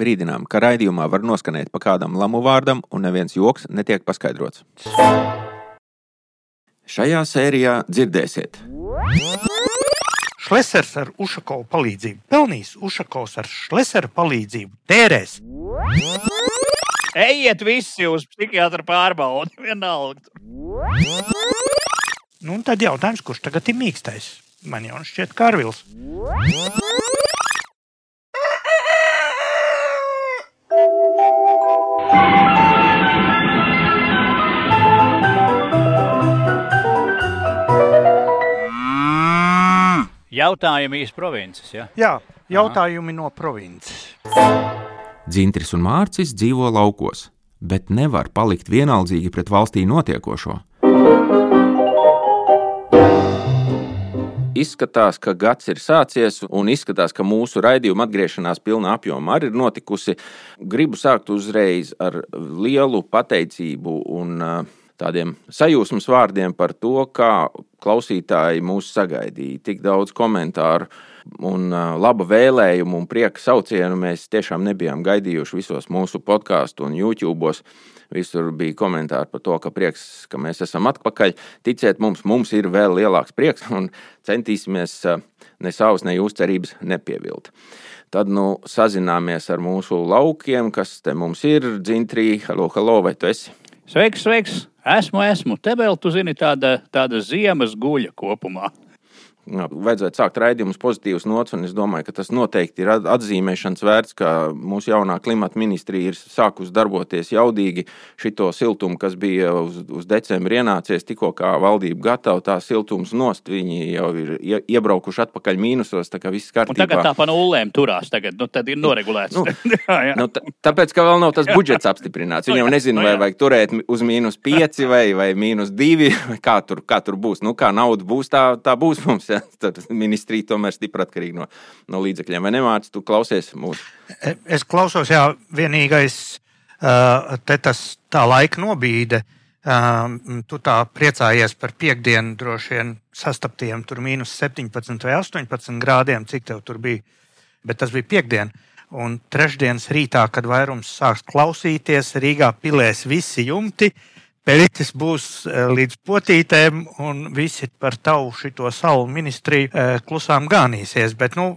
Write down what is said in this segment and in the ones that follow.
Brīdinām, ka raidījumā var noskanēt pa kādam lamu vārdam, un neviens joks netiek paskaidrots. Šajā sērijā dzirdēsiet. Šlesers ar Ušakovu palīdzību pelnīs, Ušakovs ar Šlesera palīdzību tērēs. Ejiet visi uz psihiatra pārbaudi, vienalga. Nu, un tad jautājums, kurš tagad ir mīkstais? Man jau šķiet, Kārvils. Jautājumi īsti provinces. Ja? Jā, jautājumi no provinces. Dzintris un Mārcis dzīvo laukos, bet nevar palikt vienaldzīgi pret valstī notiekošo. Izskatās, ka gads ir sācies, un izskatās, ka mūsu raidījuma atgriešanās pilnā apjomā arī ir notikusi. Gribu sākt uzreiz ar lielu pateicību un uh, tādiem sajūsmas vārdiem par to, kā klausītāji mūs sagaidīja. Tik daudz komentāru un laba vēlējumu un prieka saucienu mēs tiešām nebijām gaidījuši visos mūsu podkāstu un YouTube. Visur bija komentāri par to, ka prieks, ka mēs esam atpakaļ. Ticiet mums, mums ir vēl lielāks prieks un centīsimies ne savas, ne jūsu cerības nepievilt. Tad nu, sazināmies ar mūsu laukiem, kas te mums ir. Dzintrī, halo, halo, vai tu esi? Sveiks, sveiks! Esmu, esmu. Te vēl, tu zini, tāda, tāda ziemas guļa kopumā. Vajadzētu sākt raidījumus pozitīvas nots, un es domāju, ka tas noteikti ir atzīmēšanas vērts, ka mūsu jaunā klimata ministrija ir sākusi darboties jaudīgi. Šito siltumu, kas bija uz, uz decembra ienācies, tikko kā valdība gatava tā siltums nost, viņi jau ir iebraukuši atpakaļ mīnusos, tā kā viss kārtībā. Un tagad tā pa nulēm turās, tagad nu, tad ir noregulēts. Nu, jā, jā. Nu, tāpēc, ka vēl nav tas budžets apstiprināts. Viņi jau nezina, vai vajag turēt uz mīnus pieci vai, vai mīnus divi, kā tur, kā tur būs. Nu, kā nauda būs, tā, tā būs mums. Ja? Tad ministrija tomēr stipri atkarīga no, no līdzekļiem. Vai nemācis, tu klausies mūsu? Es klausos, jā, vienīgais te tas tā laika nobīde. Tu tā priecājies par piekdienu, droši vien sastaptiem tur mīnus 17 vai 18 grādiem, cik tev tur bija. Bet tas bija piekdiena. Un trešdienas rītā, kad vairums sāks klausīties, Rīgā pilēs visi jumti, uh, Pēcis būs eh, līdz potītēm, un visi par tavu šito salu ministriju eh, klusām gānīsies. Bet, nu,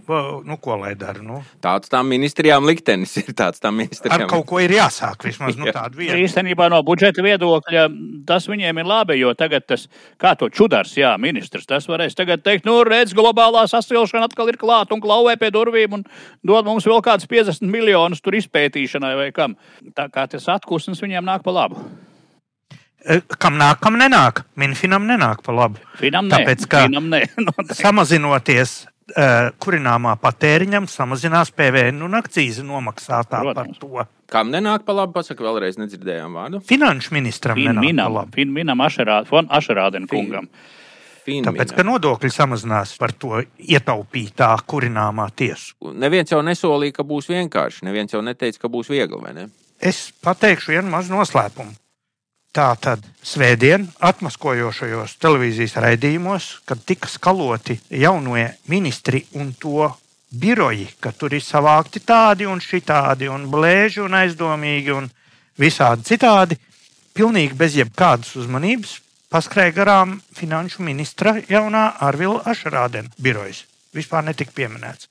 nu ko lai dara? Nu? Tāds tam ministrijām liktenis ir. Tāds tam ministrijām. Ar kaut ko ir jāsāk vismaz nu, tādu vietu. Īstenībā no budžeta viedokļa tas viņiem ir labi, jo tagad tas, kā to čudars, jā, ministrs, tas varēs tagad teikt, nu, redz, globālā sasilšana atkal ir klāta un klauvē pie durvīm un dod mums vēl kādus 50 miljonus tur izpētīšanai vai kam. Tā kā tas atkusnis viņiem nāk pa labu. Eh, kam nāk, kam nenāk? Minfinam nenāk pa labi. Finam nē, Tāpēc, ka finam nē. samazinoties uh, kurināmā patēriņam, samazinās PVN un akcīzi nomaksātā Protams. par to. Kam nenāk pa labi, pasaka vēlreiz nedzirdējām vārdu? Finanšu ministram fin, nenāk minam, pa labi. Fin, minam Ašerādena kungam. Fin, Tāpēc, ka nodokļi samazinās par to ietaupītā kurināmā tiesu. Neviens jau nesolīja, ka būs vienkārši. Neviens jau neteica, ka būs viegli, vai ne? Es pateikšu vienu mazu noslēpumu. Tā tad svētdien atmaskojošajos televīzijas raidījumos, kad tika skaloti jaunie ministri un to biroji, ka tur ir savākti tādi un šitādi, un blēži un aizdomīgi un visādi citādi, pilnīgi bez jebkādas uzmanības paskrēja garām finanšu ministra jaunā Arvila Ašrādena birojas. Vispār netika pieminēts.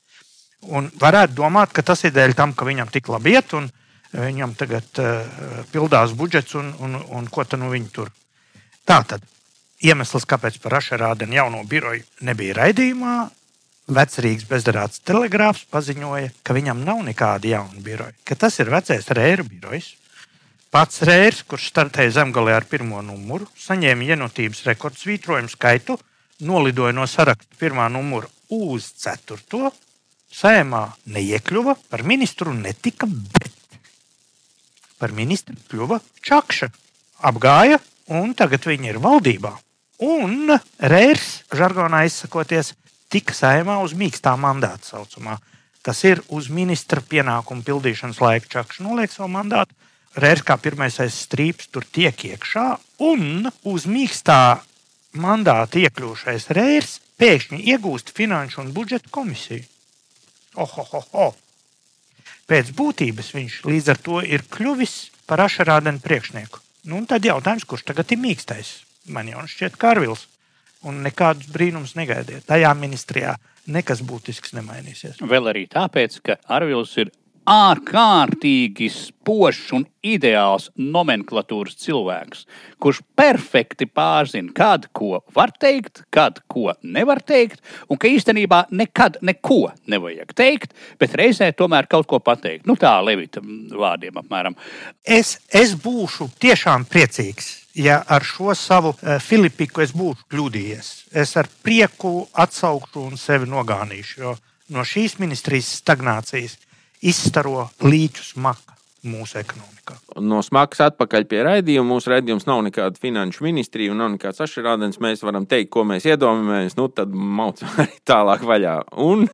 Un varētu domāt, ka tas ir dēļ tam, ka viņam tik labi iet un viņam tagad uh, pildās budžets un, un, un ko nu viņi tur. Tā tad iemesls, kāpēc par Ašerādenu jauno biroju nebija raidījumā, Vecrīgas bezdarāts telegrāfs paziņoja, ka viņam nav nekāda jauna biroja, ka tas ir vecais Rēra birojs. Pats Rērs, kurš startēja zemgālē ar pirmo numuru, saņēma ienotības rekordsvītrojumu skaitu, nolidoja no saraksta pirmā numura uz ceturto, sēmā neiekļuva, par ministru netika, bet par ministru kļuva Čakša. Apgāja, un tagad viņi ir valdībā. Un Rērs, žargonā izsakoties, tika saimā uz mīkstā mandāta saucamā. Tas ir uz ministra pienākumu pildīšanas laika Čakša noliek savu mandātu. Rērs kā pirmais strīps tur tiek iekšā, un uz mīkstā mandāta iekļūšais Rērs pēkšņi iegūst finanšu un budžeta komisiju. Ohohoho! Pēc būtības viņš līdz ar to ir kļuvis par ašarādenu priekšnieku. Nu, tad jautājums, kurš tagad ir mīkstais? Man jau šķiet, Kārvils. Un nekādus brīnumus negaidiet. Tajā ministrijā nekas būtisks nemainīsies. Vēl arī tāpēc, ka Arvils ir ārkārtīgi spožs un ideāls nomenklatūras cilvēks, kurš perfekti pārzina, kad ko var teikt, kad ko nevar teikt, un ka īstenībā nekad neko nevajag teikt, bet reizē tomēr kaut ko pateikt. Nu, tā Levita vārdiem apmēram. Es, es būšu tiešām priecīgs. Ja ar šo savu uh, Filipiku es būšu kļūdījies, es ar prieku atsaukšu un sevi nogānīšu. Jo no šīs ministrijas stagnācijas izstaro līķus maka mūsu ekonomikā. No smagas atpakaļ pie raidījuma. Mūsu raidījums nav nekāda finanšu ministrija un nav nekāds ašarādens. Mēs varam teikt, ko mēs iedomājamies, nu tad maucam arī tālāk vaļā. Un...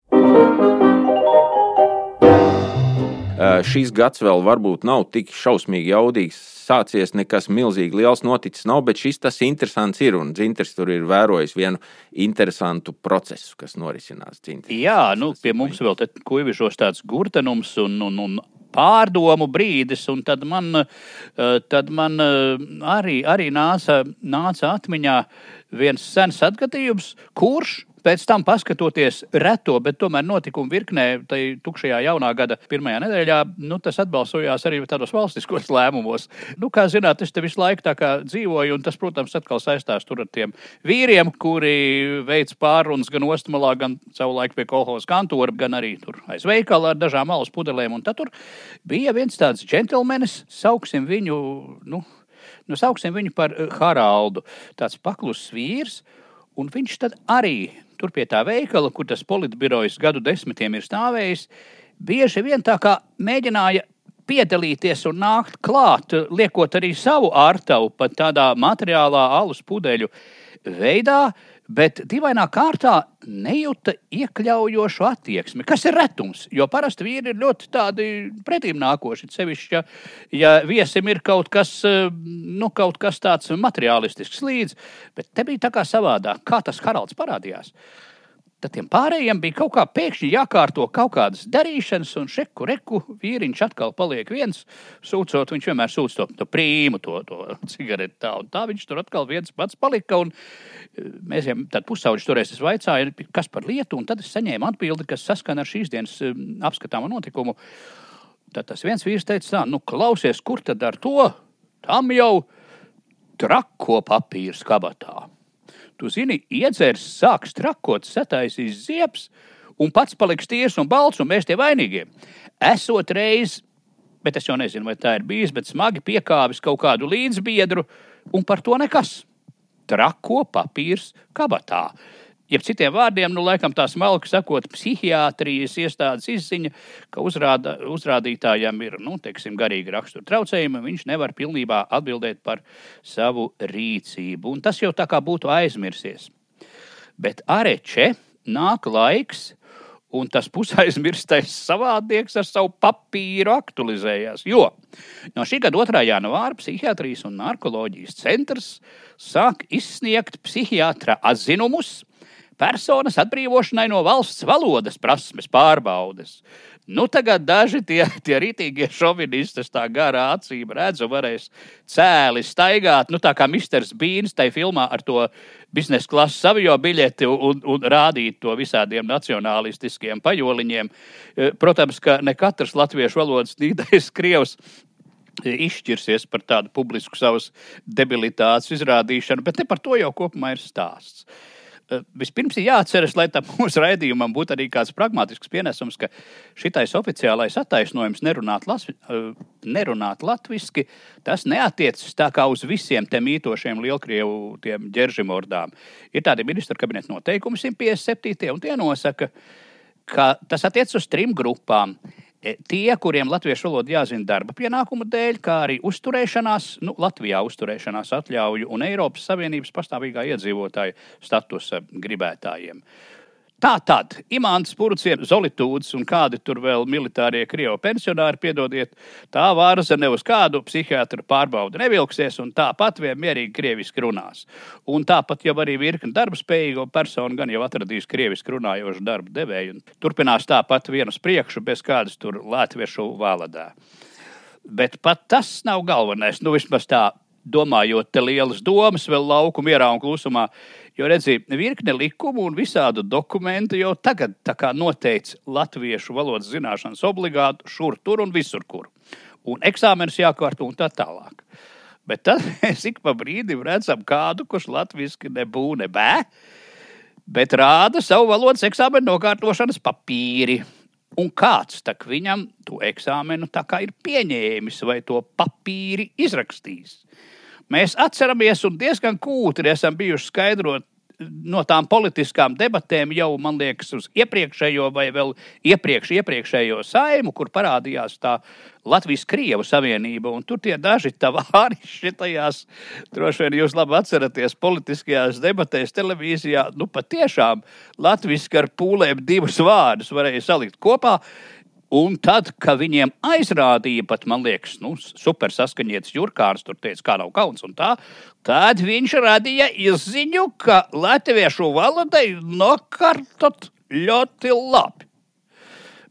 Šis gads vēl varbūt nav tik šausmīgi jaudīgs. Sācies nekas milzīgi liels noticis nav, bet šis tas interesants ir. Un Dzinters tur ir vērojis vienu interesantu procesu, kas norisinās. Dzinters. Jā, nu, pie mums vēl te kuivišos tāds gurtenums un, un, un pārdomu brīdis, un tad man, tad man arī, arī nāca, nāca atmiņā viens sens atgadījums, kurš Pēc tam, paskatoties reto, bet tomēr notikumu virknē, tai tukšajā jaunā gada pirmajā nedēļā, nu, tas atbalsojās arī tādos valstiskos lēmumos. Nu, kā zināt, es te visu laiku tā kā dzīvoju, un tas, protams, atkal saistās ar tiem vīriem, kuri veic pārunas gan ostmalā, gan savulaik pie kolhozes kantora, gan arī tur aiz veikala ar dažām alus pudelēm. Un tad tur bija viens tāds džentlmenis, sauksim viņu, nu, nu sauksim viņu par Haraldu, tāds pakluss vīrs. Un viņš tad arī tur pie tā veikala, kur tas politbirojas gadu desmitiem ir stāvējis, bieži vien tā kā mēģināja piedalīties un nākt klāt, liekot arī savu ārtavu pat tādā materiālā alus pudeļu veidā, bet dīvainā kārtā nejūta iekļaujošu attieksmi, kas ir retums. Jo parasti vīri ir ļoti tādi pretīm nākoši. Sevišķi, ja, ja viesim ir kaut kas, nu, kaut kas tāds materiālistisks līdzi, bet te bija tā kā savādāk, kā tas Haralds parādījās. Tad tiem pārējiem bija kaut kā pēkšņi jākārto kaut kādas darīšanas, un šeku reku vīriņš atkal paliek viens. Sūcot, viņš vienmēr sūdz to, to prīmu, to, to cigareti. Tā, tā viņš tur atkal viens pats palika. Un e, mēs jau tādā pusauģis toreiz vaicāju, kas par lietu, un tad es saņēmu atbildi, kas saskana ar šīs dienas e, apskatāmu notikumu. Tad tas viens vīrs teica, tā, nu klausies, kur tad ar to? Tam jau trako papīrs kabatā. Tu zini, iedzers, sāks trakot, sataisīs ziepes, un pats paliks tiesa un balts, un mēs tie vainīgie. Esot reiz, bet es jau nezinu, vai tā ir bijis, bet smagi piekāvis kaut kādu līdzbiedru, un par to nekas. Trako papīrs kabatā. Jeb citiem vārdiem, nu, laikam tā smalki sakot, psihiatrijas iestādes izziņa, ka uzrāda, uzrādītājam ir nu, teiksim, garīgi rakstura traucējumi, viņš nevar pilnībā atbildēt par savu rīcību. Un tas jau tā kā būtu aizmirsies. Bet areče nāk laiks, un tas pusaizmirstais savādnieks ar savu papīru aktualizējās. Jo no šī gada 2. janvāra Psihiatrijas un narkoloģijas centrs sāk izsniegt psihiatra atzinumus personas atbrīvošanai no valsts valodas prasmes pārbaudes. Nu, tagad daži tie, tie rītīgie šovinisti, tā garā acīm redzu, varēs cēli staigāt, nu, tā kā Misters Bīns tajā filmā ar to biznesa klases avio biļeti un, un rādīt to visādiem nacionālistiskiem pajoliņiem. E, protams, ka ne katrs latviešu valodas nīdais krievs izšķirsies par tādu publisku savas debilitātes izrādīšanu, bet ne par to jau kopumā ir stāsts. Eh, vispirms ir jāatceras, lai tam mūsu raidījumam būtu arī kāds pragmatisks pienesums, ka šitais oficiālais attaisnojums nerunāt, lasvi, eh, nerunāt latviski, tas neatiecas tā kā uz visiem tiem mītošiem lielkrievu ģeržimordām. Ir tādi ministra kabineta noteikumi 157. un tie nosaka, ka tas attiec uz trim grupām. E, tie, kuriem latviešu valoda jāzina darba pienākumu dēļ, kā arī uzturēšanās, nu, Latvijā uzturēšanās atļauju un Eiropas Savienības pastāvīgā iedzīvotāja statusa gribētājiem. Tā tad imants, purciens, zolitūds un kādi tur vēl militārie krievu pensionāri, piedodiet, tā vārza ne uz kādu psihiatru pārbaudi nevilksies un tāpat vien mierīgi krieviski runās. Un tāpat jau arī virkni darba spējīgo personu gan jau atradīs krieviski runājošu darbu devēju un turpinās tāpat vienu uz priekšu bez kādas tur latviešu valodā. Bet pat tas nav galvenais. Nu, vismaz tā domājot, te lielas domas vēl lauku mierā un klusumā. Jo redziet, virkne likumu un visādu dokumentu jau tagad noteica latviešu valodas zināšanas obligāti šur, tur un visur, kur. Un eksāmenis jākārto un tā tālāk. Bet tad mēs ik pa brīdim redzam kādu, kurš latviešu nebūna bē, bet rāda savu valodas eksāmenu nokārtošanas papīri. Un kāds viņam to eksāmenu ir pieņēmis vai to papīri izrakstījis? Mēs atceramies un diezgan kūtri esam bijuši skaidrot no tām politiskām debatēm jau, man liekas, uz iepriekšējo vai vēl iepriekš, iepriekšējo saimu, kur parādījās tā Latvijas-Krievu savienība. Tur tie daži tavāriši tajās, droši vien jūs labi atceraties, politiskajās debatēs televīzijā, nu patiešām latviski ar pūlēm divus vārdus varēja salikt kopā. Un tad, kad viņiem aizrādīja, pat man liekas, nu, super saskaņots Jurkāns, tur teica, kā nav kauns un tā, tad viņš radīja izziņu, ka latviešu valodai nokārtot ļoti labi.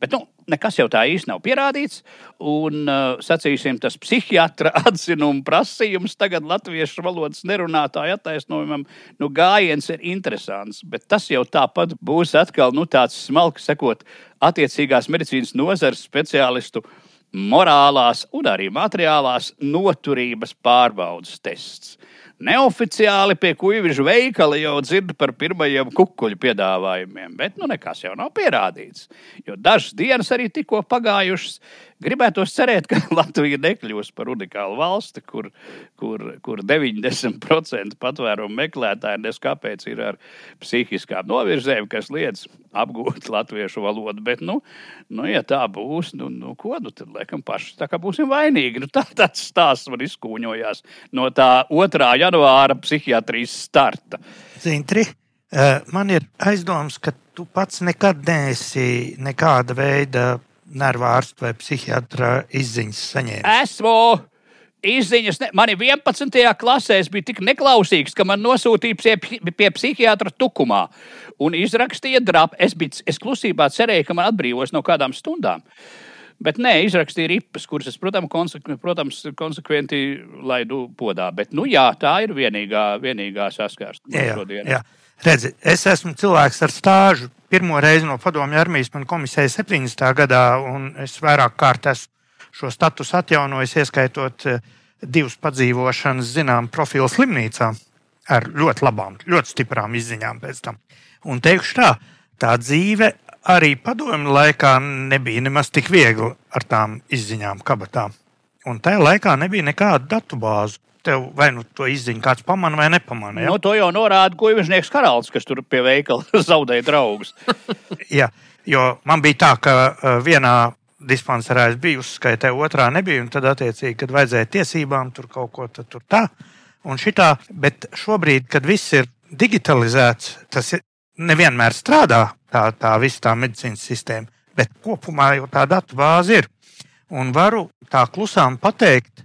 Bet, nu, nekas jau tā īsti nav pierādīts. Un, uh, sacīsim, tas psihiatra atzinuma prasījums tagad latviešu valodas nerunātāju attaisnojumam, nu, gājiens ir interesants. Bet tas jau tāpat būs atkal nu, tāds smalki sekot attiecīgās medicīnas nozares speciālistu morālās un arī materiālās noturības pārbaudas tests. Neoficiāli pie kuģiņa veikala jau dzird par pirmajiem kukuļu piedāvājumiem, bet nu nekas jau nav pierādīts. Jo dažas dienas arī tikko pagājušas, Gribētos cerēt, ka Latvija nekļūs par unikālu valsti, kur, kur, kur 90% patvērumu meklētāji neskapēc ir ar psihiskām novirzēm, kas liedz apgūt latviešu valodu. Bet, nu, nu ja tā būs, nu, nu ko nu tad laikam paši tā kā būsim vainīgi. Nu, tā tāds stāsts man izkūņojās no tā 2. janvāra psihiatrijas starta. Zintri, eh, man ir aizdoms, ka tu pats nekad neesi nekāda veida nervu ārsta vai psihiatra izziņas saņēmis? Esmu! Izziņas, ne, mani 11. klasē bija tik neklausīgs, ka man nosūtīja pie, pie psihiatra tukumā un izrakstīja drapu. Es, biju, es klusībā cerēju, ka man atbrīvos no kādām stundām. Bet nē, izrakstīja ripas, kuras es, protams, konsekventi, protams, konsekventi laidu podā. Bet, nu jā, tā ir vienīgā, vienīgā saskārsta šodien. Jā. Redzi, es esmu cilvēks ar stāžu. Pirmo reizi no padomju armijas man komisēja 70. gadā, un es vairāk kārt esmu šo statusu atjaunojis, ieskaitot eh, divas padzīvošanas, zinām, profilu slimnīcā ar ļoti labām, ļoti stiprām izziņām pēc tam. Un teikšu tā, tā dzīve arī padomju laikā nebija nemaz tik viegla ar tām izziņām kabatā. Un tajā laikā nebija nekādu datu bāzu tev vai nu to izziņu kāds pamana vai nepamana. Ja? Nu, to jau norāda Guļvišnieks Karals, kas tur pie veikala zaudēja draugus. Jā, jo man bija tā, ka uh, vienā dispanserā es biju uzskaitē, otrā nebija, un tad attiecīgi, kad vajadzēja tiesībām tur kaut ko tur tā un šitā, bet šobrīd, kad viss ir digitalizēts, tas nevienmēr strādā tā, tā visa tā medicīnas sistēma, bet kopumā jau tā datu bāze ir. Un varu tā klusām pateikt,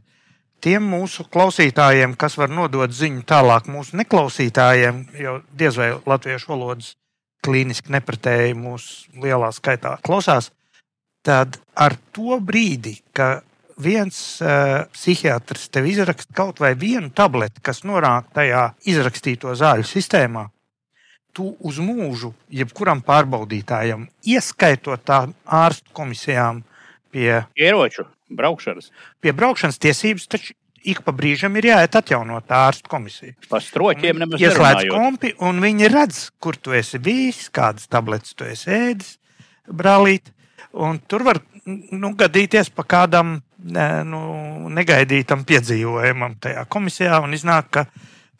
tiem mūsu klausītājiem, kas var nodot ziņu tālāk mūsu neklausītājiem, jo diez vai latviešu valodas klīniski nepratēji mūsu lielā skaitā klausās, tad ar to brīdi, ka viens uh, psihiatrs tev izraksta kaut vai vienu tableti, kas norāda tajā izrakstīto zāļu sistēmā, tu uz mūžu jebkuram pārbaudītājam, ieskaitot tām ārstu komisijām, pie ieroču braukšanas. Pie braukšanas tiesības taču ik pa brīžam ir jāiet atjaunot ārstu komisiju. Par stroķiem nemaz ieslēdz kompi, un viņi redz, kur tu esi bijis, kādas tabletes tu esi ēdis, brālīt. Un tur var nu, gadīties pa kādam nu, negaidītam piedzīvojumam tajā komisijā, un iznāk, ka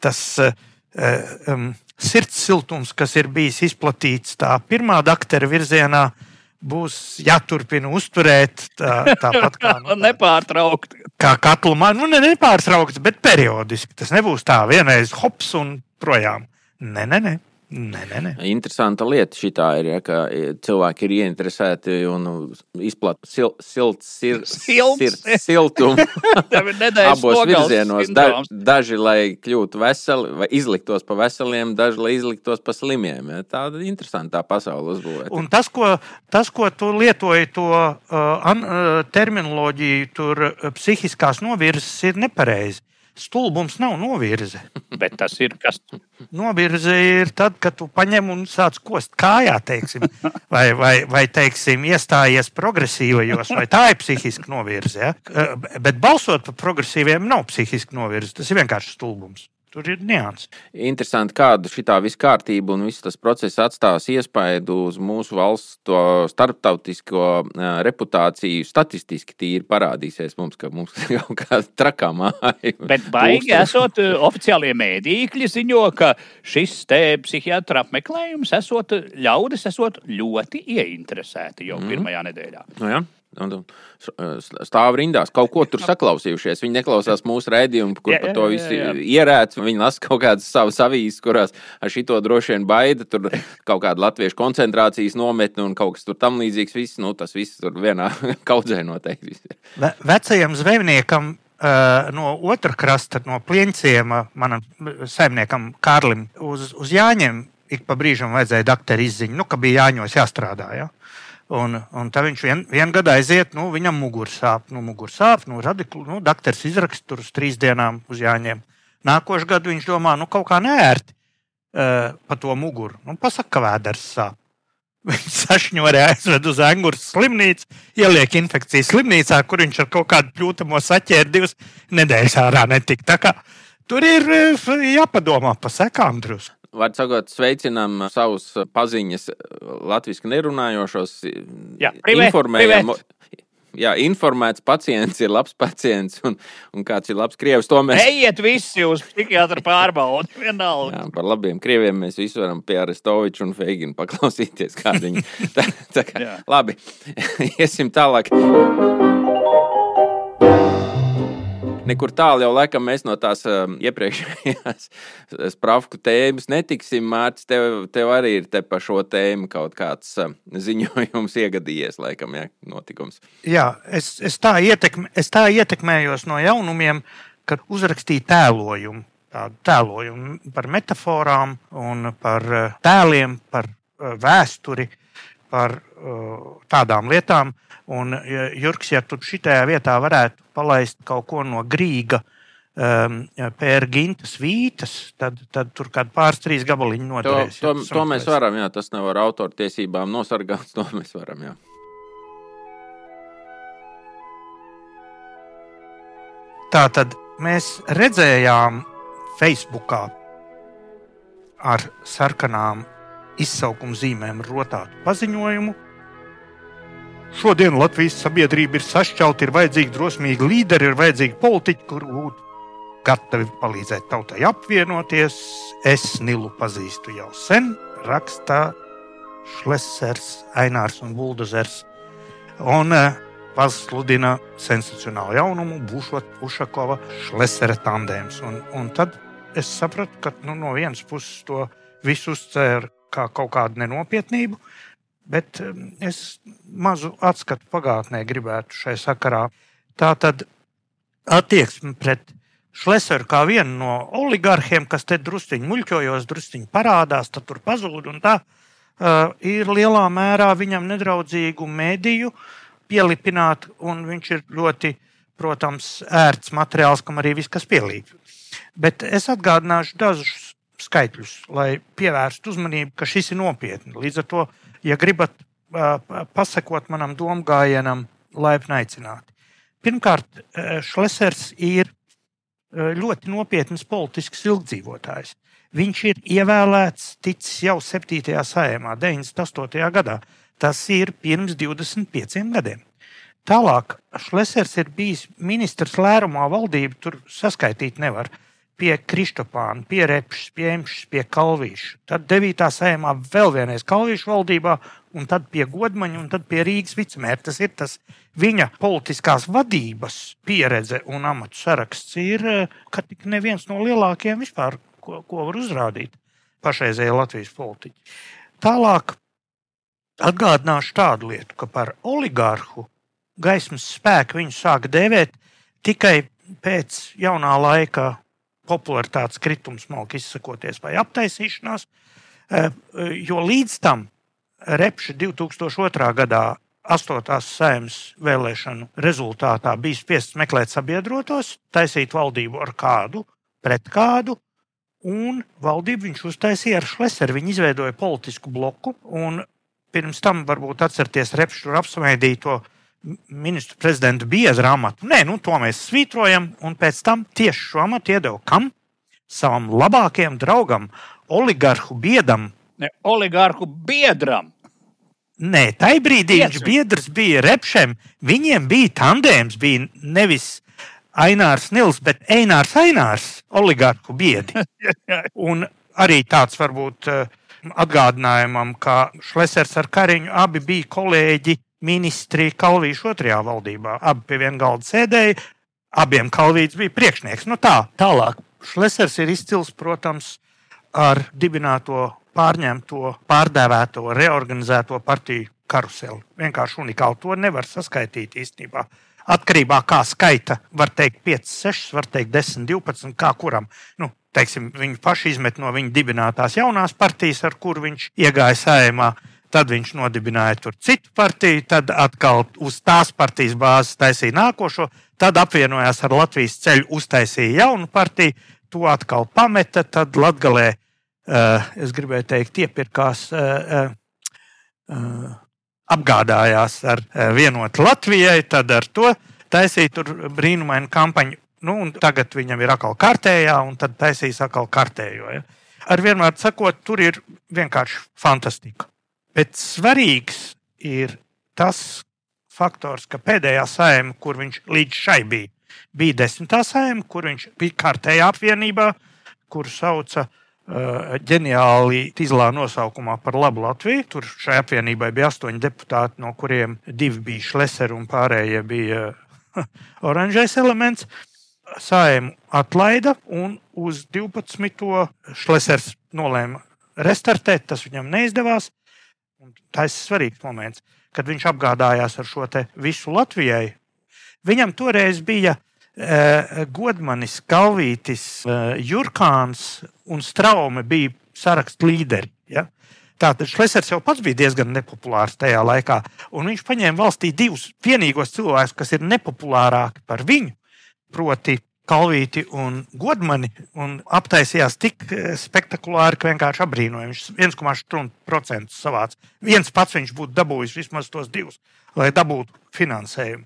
tas um, sirds siltums, kas ir bijis izplatīts tā pirmā daktera virzienā, uh, būs jāturpina uzturēt tā, tāpat kā nu, nepārtraukti. Kā katlu man, nu, ne nepārtraukti, bet periodiski. Tas nebūs tā vienreiz hops un projām. Nē, nē, nē. Nē, nē, nē. Interesanta lieta šī ir, ja, ka cilvēki ir ieinteresēti un izplatīti sil, silts, sir, Silts. sir, siltumu abos virzienos. Da, daži, lai kļūtu veseli, vai izliktos pa veseliem, daži, lai izliktos pa slimiem. Ja. Tāda interesanta pasaule uzbūvēta. Un tas, ko, tas, ko tu lietoji, to uh, an, uh, terminoloģiju, tur uh, psihiskās novirzes ir nepareizi. Stulbums nav novirze. Bet tas ir kas. Novirze ir tad, kad tu paņem un sāc kost kājā, teiksim, vai, vai, vai teiksim, iestājies progresīvajos, vai tā ir psihiska novirze. Ja? Bet balsot par progresīviem nav psihiska novirze. Tas ir vienkārši stulbums. Tur ir nianses. Interesanti, kāda šī visa kārtība un viss tas process atstās iespaidu uz mūsu valsts to starptautisko reputāciju. Statistiski tīri parādīsies mums, ka mums ir kaut kāda trakā māja. Bet baigi esot oficiālie mēdīkļi ziņo, ka šis te psihiatra apmeklējums esot ļaudis esot ļoti ieinteresēti jau pirmajā nedēļā. Nu, ja? Stāv rindās, kaut ko tur saklausījušies. Viņi neklausās mūsu raidījumu, kur Jā, par jā, to jā, visu ierēdz. Viņi lasa kaut kādas savas avīzes, kurās ar šito droši vien baida. Tur kaut kāda latviešu koncentrācijas nometne un kaut kas tur tam līdzīgs. Viss, nu, tas viss tur vienā kaudzē noteikti. Ve vecajam zvejniekam uh, no otrā krasta, no plieņciema, manam saimniekam Kārlim, uz, uz Jāņiem ik pa brīžam vajadzēja doktora izziņu, nu, ka bija Jāņos jāstrādā. Ja? Un, un tā viņš vien, vien gadu aiziet, nu, viņam muguras sāp, nu, muguras sāp, nu, radiklu, nu, doktors izraksta tur uz trīs dienām uz Jāņiem. Nākošais gads viņš domā, nu, kaut kā nērti uh, pa to muguru. Nu, pasaka, ka vēders sāp. Viņš sašņorē aizved uz Angūras slimnīcu, ieliek infekcijas slimnīcā, kur viņš ar kaut kādu pļūtamo saķēri divas nedēļas ārā netika. Tur ir eh, jāpadomā par sekām drusku. Var sakot, sveicinām savus paziņas latviešu nerunājošos. Jā, privē, informējam. privēt. Jā, informēts pacients ir labs pacients, un, un kāds ir labs krievs. To mēs Ejiet visi uz psihiatra pārbaudi. Vienalga. Jā, par labiem krieviem mēs visi varam pie Arestoviča un Feigina paklausīties, kādi viņi tā, tā kā. Labi, iesim tālāk. Nekur tālu jau laikam mēs no tās um, iepriekšējās sprāfku tēmas netiksim. Mārcis, tev, tev arī ir te par šo tēmu kaut kāds um, ziņojums iegadījies, laikam, ja notikums. Jā, es, es, tā ietekme, es tā ietekmējos no jaunumiem, kad uzrakstīju tēlojumu. Tādu tēlojumu par metaforām, par eh, tēliem, par eh, vēsturi, par eh, tādām lietām. Un, Jurks, ja tu šitajā vietā varētu palaist kaut ko no Grīga, um, pērģintas vītas, tad, tad tur kādi pāris trīs gabaliņi To, noderēs. to, ja, to mēs varam, jā, tas nav ar autortiesībām nosargāts. To mēs varam, jā. Tā tad mēs redzējām Facebookā ar sarkanām izsaukuma zīmēm rotātu paziņojumu. Šodien Latvijas sabiedrība ir sašķelta, ir vajadzīgi drosmīgi līderi, ir vajadzīgi politiķi, kuri būtu gatavi palīdzēt tautai apvienoties. Es Nilu pazīstu jau sen, rakstā Šlesers, Ainārs un Buldozers. Un uh, pasludina sensacionālu jaunumu, būšot Ušakova Šlesera tandēms. Un, un tad es sapratu, ka nu, no vienas puses to visu uztvēra kā kaut kādu nenopietnību, bet um, es mazu atskatu pagātnē gribētu šai sakarā. Tā tad attieksme pret Šleseru kā vienu no oligarhiem, kas te drusciņi muļķojos, drusciņi parādās, tad tur pazūd un tā. Uh, ir lielā mērā viņam nedraudzīgu mediju pielipināt, un viņš ir ļoti, protams, ērts materiāls, kam arī viss kas pielīp. Bet es atgādināšu dažus skaitļus, lai pievērstu uzmanību, ka šis ir nopietni. Līdz ar to, ja gribat pasakot manam domgājienam, laipni aicināti. Pirmkārt, Šlesers ir ļoti nopietns politisks ilgdzīvotājs. Viņš ir ievēlēts ticis jau 7. sajēmā, 98. gadā. Tas ir pirms 25 gadiem. Tālāk Šlesers ir bijis ministrs lērumā, valdība tur saskaitīt nevar. Pie Kristopāna, pie Repšas, pie Emšas, pie Kalvīša. Tad 9. sajēmā vēl vienreiz Kalvīša valdībā, un tad pie Godmaņa, un tad pie Rīgas vicemēra. Tas ir tas viņa politiskās vadības pieredze un amatu saraksts. Ir, ka tik neviens no lielākajiem vispār, ko, ko var uzrādīt. pašreizējie Latvijas politiķi. Tālāk atgādināšu tādu lietu, ka par oligārhu gaismas spēku viņu sāka dēvēt tikai pēc jaunā laika popularitātes kritums, malki izsakoties, vai aptaisīšanās, eh, jo līdz tam Repši 2002. gadā 8. saimnes vēlēšanu rezultātā bija spiests meklēt sabiedrotos, taisīt valdību ar kādu, pret kādu, un valdību viņš uztaisīja ar Šleseru. Viņi izveidoja politisku bloku, pirms tam varbūt atcerieties Repšu apsmaidīto ministru prezidentu biedru amatu. Nē, nu, to mēs svītrojam, un pēc tam tieši šo amatu iedeva kam? Savam labākajam draugam, oligarhu biedam. Ne, oligarhu biedram. Nē, tajā brīdī Tieši. viņš biedrs bija repšiem. Viņiem bija tandēms, bija nevis Ainārs Nils, bet Einārs Ainārs, oligarhu biedi. Un arī tāds varbūt eh, atgādinājumam, ka Šlesers ar Kariņu abi bija kolēģi ministri Kalvīša otrajā valdībā. Abi pie viena galda sēdēja, abiem Kalvīts bija priekšnieks. Nu tā, tālāk. Šlesers ir izcils, protams, ar dibināto, pārņemto, pārdēvēto, reorganizēto partiju karuseli. Vienkārši unikāli to nevar saskaitīt īstenībā. Atkarībā no kā skaita, var teikt, 5, 6, var teikt, 10, 12, kā kuram. Nu, teiksim, viņi paši izmet no viņa dibinātās jaunās partijas, ar kuru viņš iegāja sējumā. Tad viņš nodibināja tur citu partiju, tad atkal uz tās partijas bāzes taisīja nākošo, tad apvienojās ar Latvijas ceļu, uztaisīja jaunu partiju, to atkal pameta. Tad Latvijā, uh, es gribēju teikt, iepirkās, uh, uh, apgādājās ar vienotu Latvijai, tad ar to taisīja tur brīnumainu kampaņu. Nu, tagad viņam ir atkal kārtējā, un tad taisīs atkal kārtējo. Ja? Ar vienmēr sakot, tur ir vienkārši fantastika. Bet svarīgs ir tas faktors, ka pēdējā saima, kur viņš līdz šai bija, bija desmitā saima, kur viņš bija kārtējā apvienībā, kur sauca uh, ģeniāli izlā nosaukumā par labu Latviju. Tur šai apvienībai bija astoņi deputāti, no kuriem divi bija šleseri un pārējie bija uh, oranžais elements. Saimu atlaida un uz 12. šlesers nolēma restartēt, tas viņam neizdevās. Un tas ir svarīgs moments, kad viņš apgādājās ar šo visu Latvijai. Viņam toreiz bija uh, Godmanis, Kalvītis, uh, Jurkāns un Straume bija sarakstu līderi. Ja? Tātad Šlesers jau pats bija diezgan nepopulārs tajā laikā, viņš paņēma valstī divus vienīgos cilvēkus, kas ir nepopulārāki par viņu, proti Kalvīti un Godmani un aptaisījās tik eh, spektakulāri, ka vienkārši apbrīnoja. Viņš 1,8% savāca. Viens pats viņš būtu dabūjis vismaz tos divus, lai dabūtu finansējumu.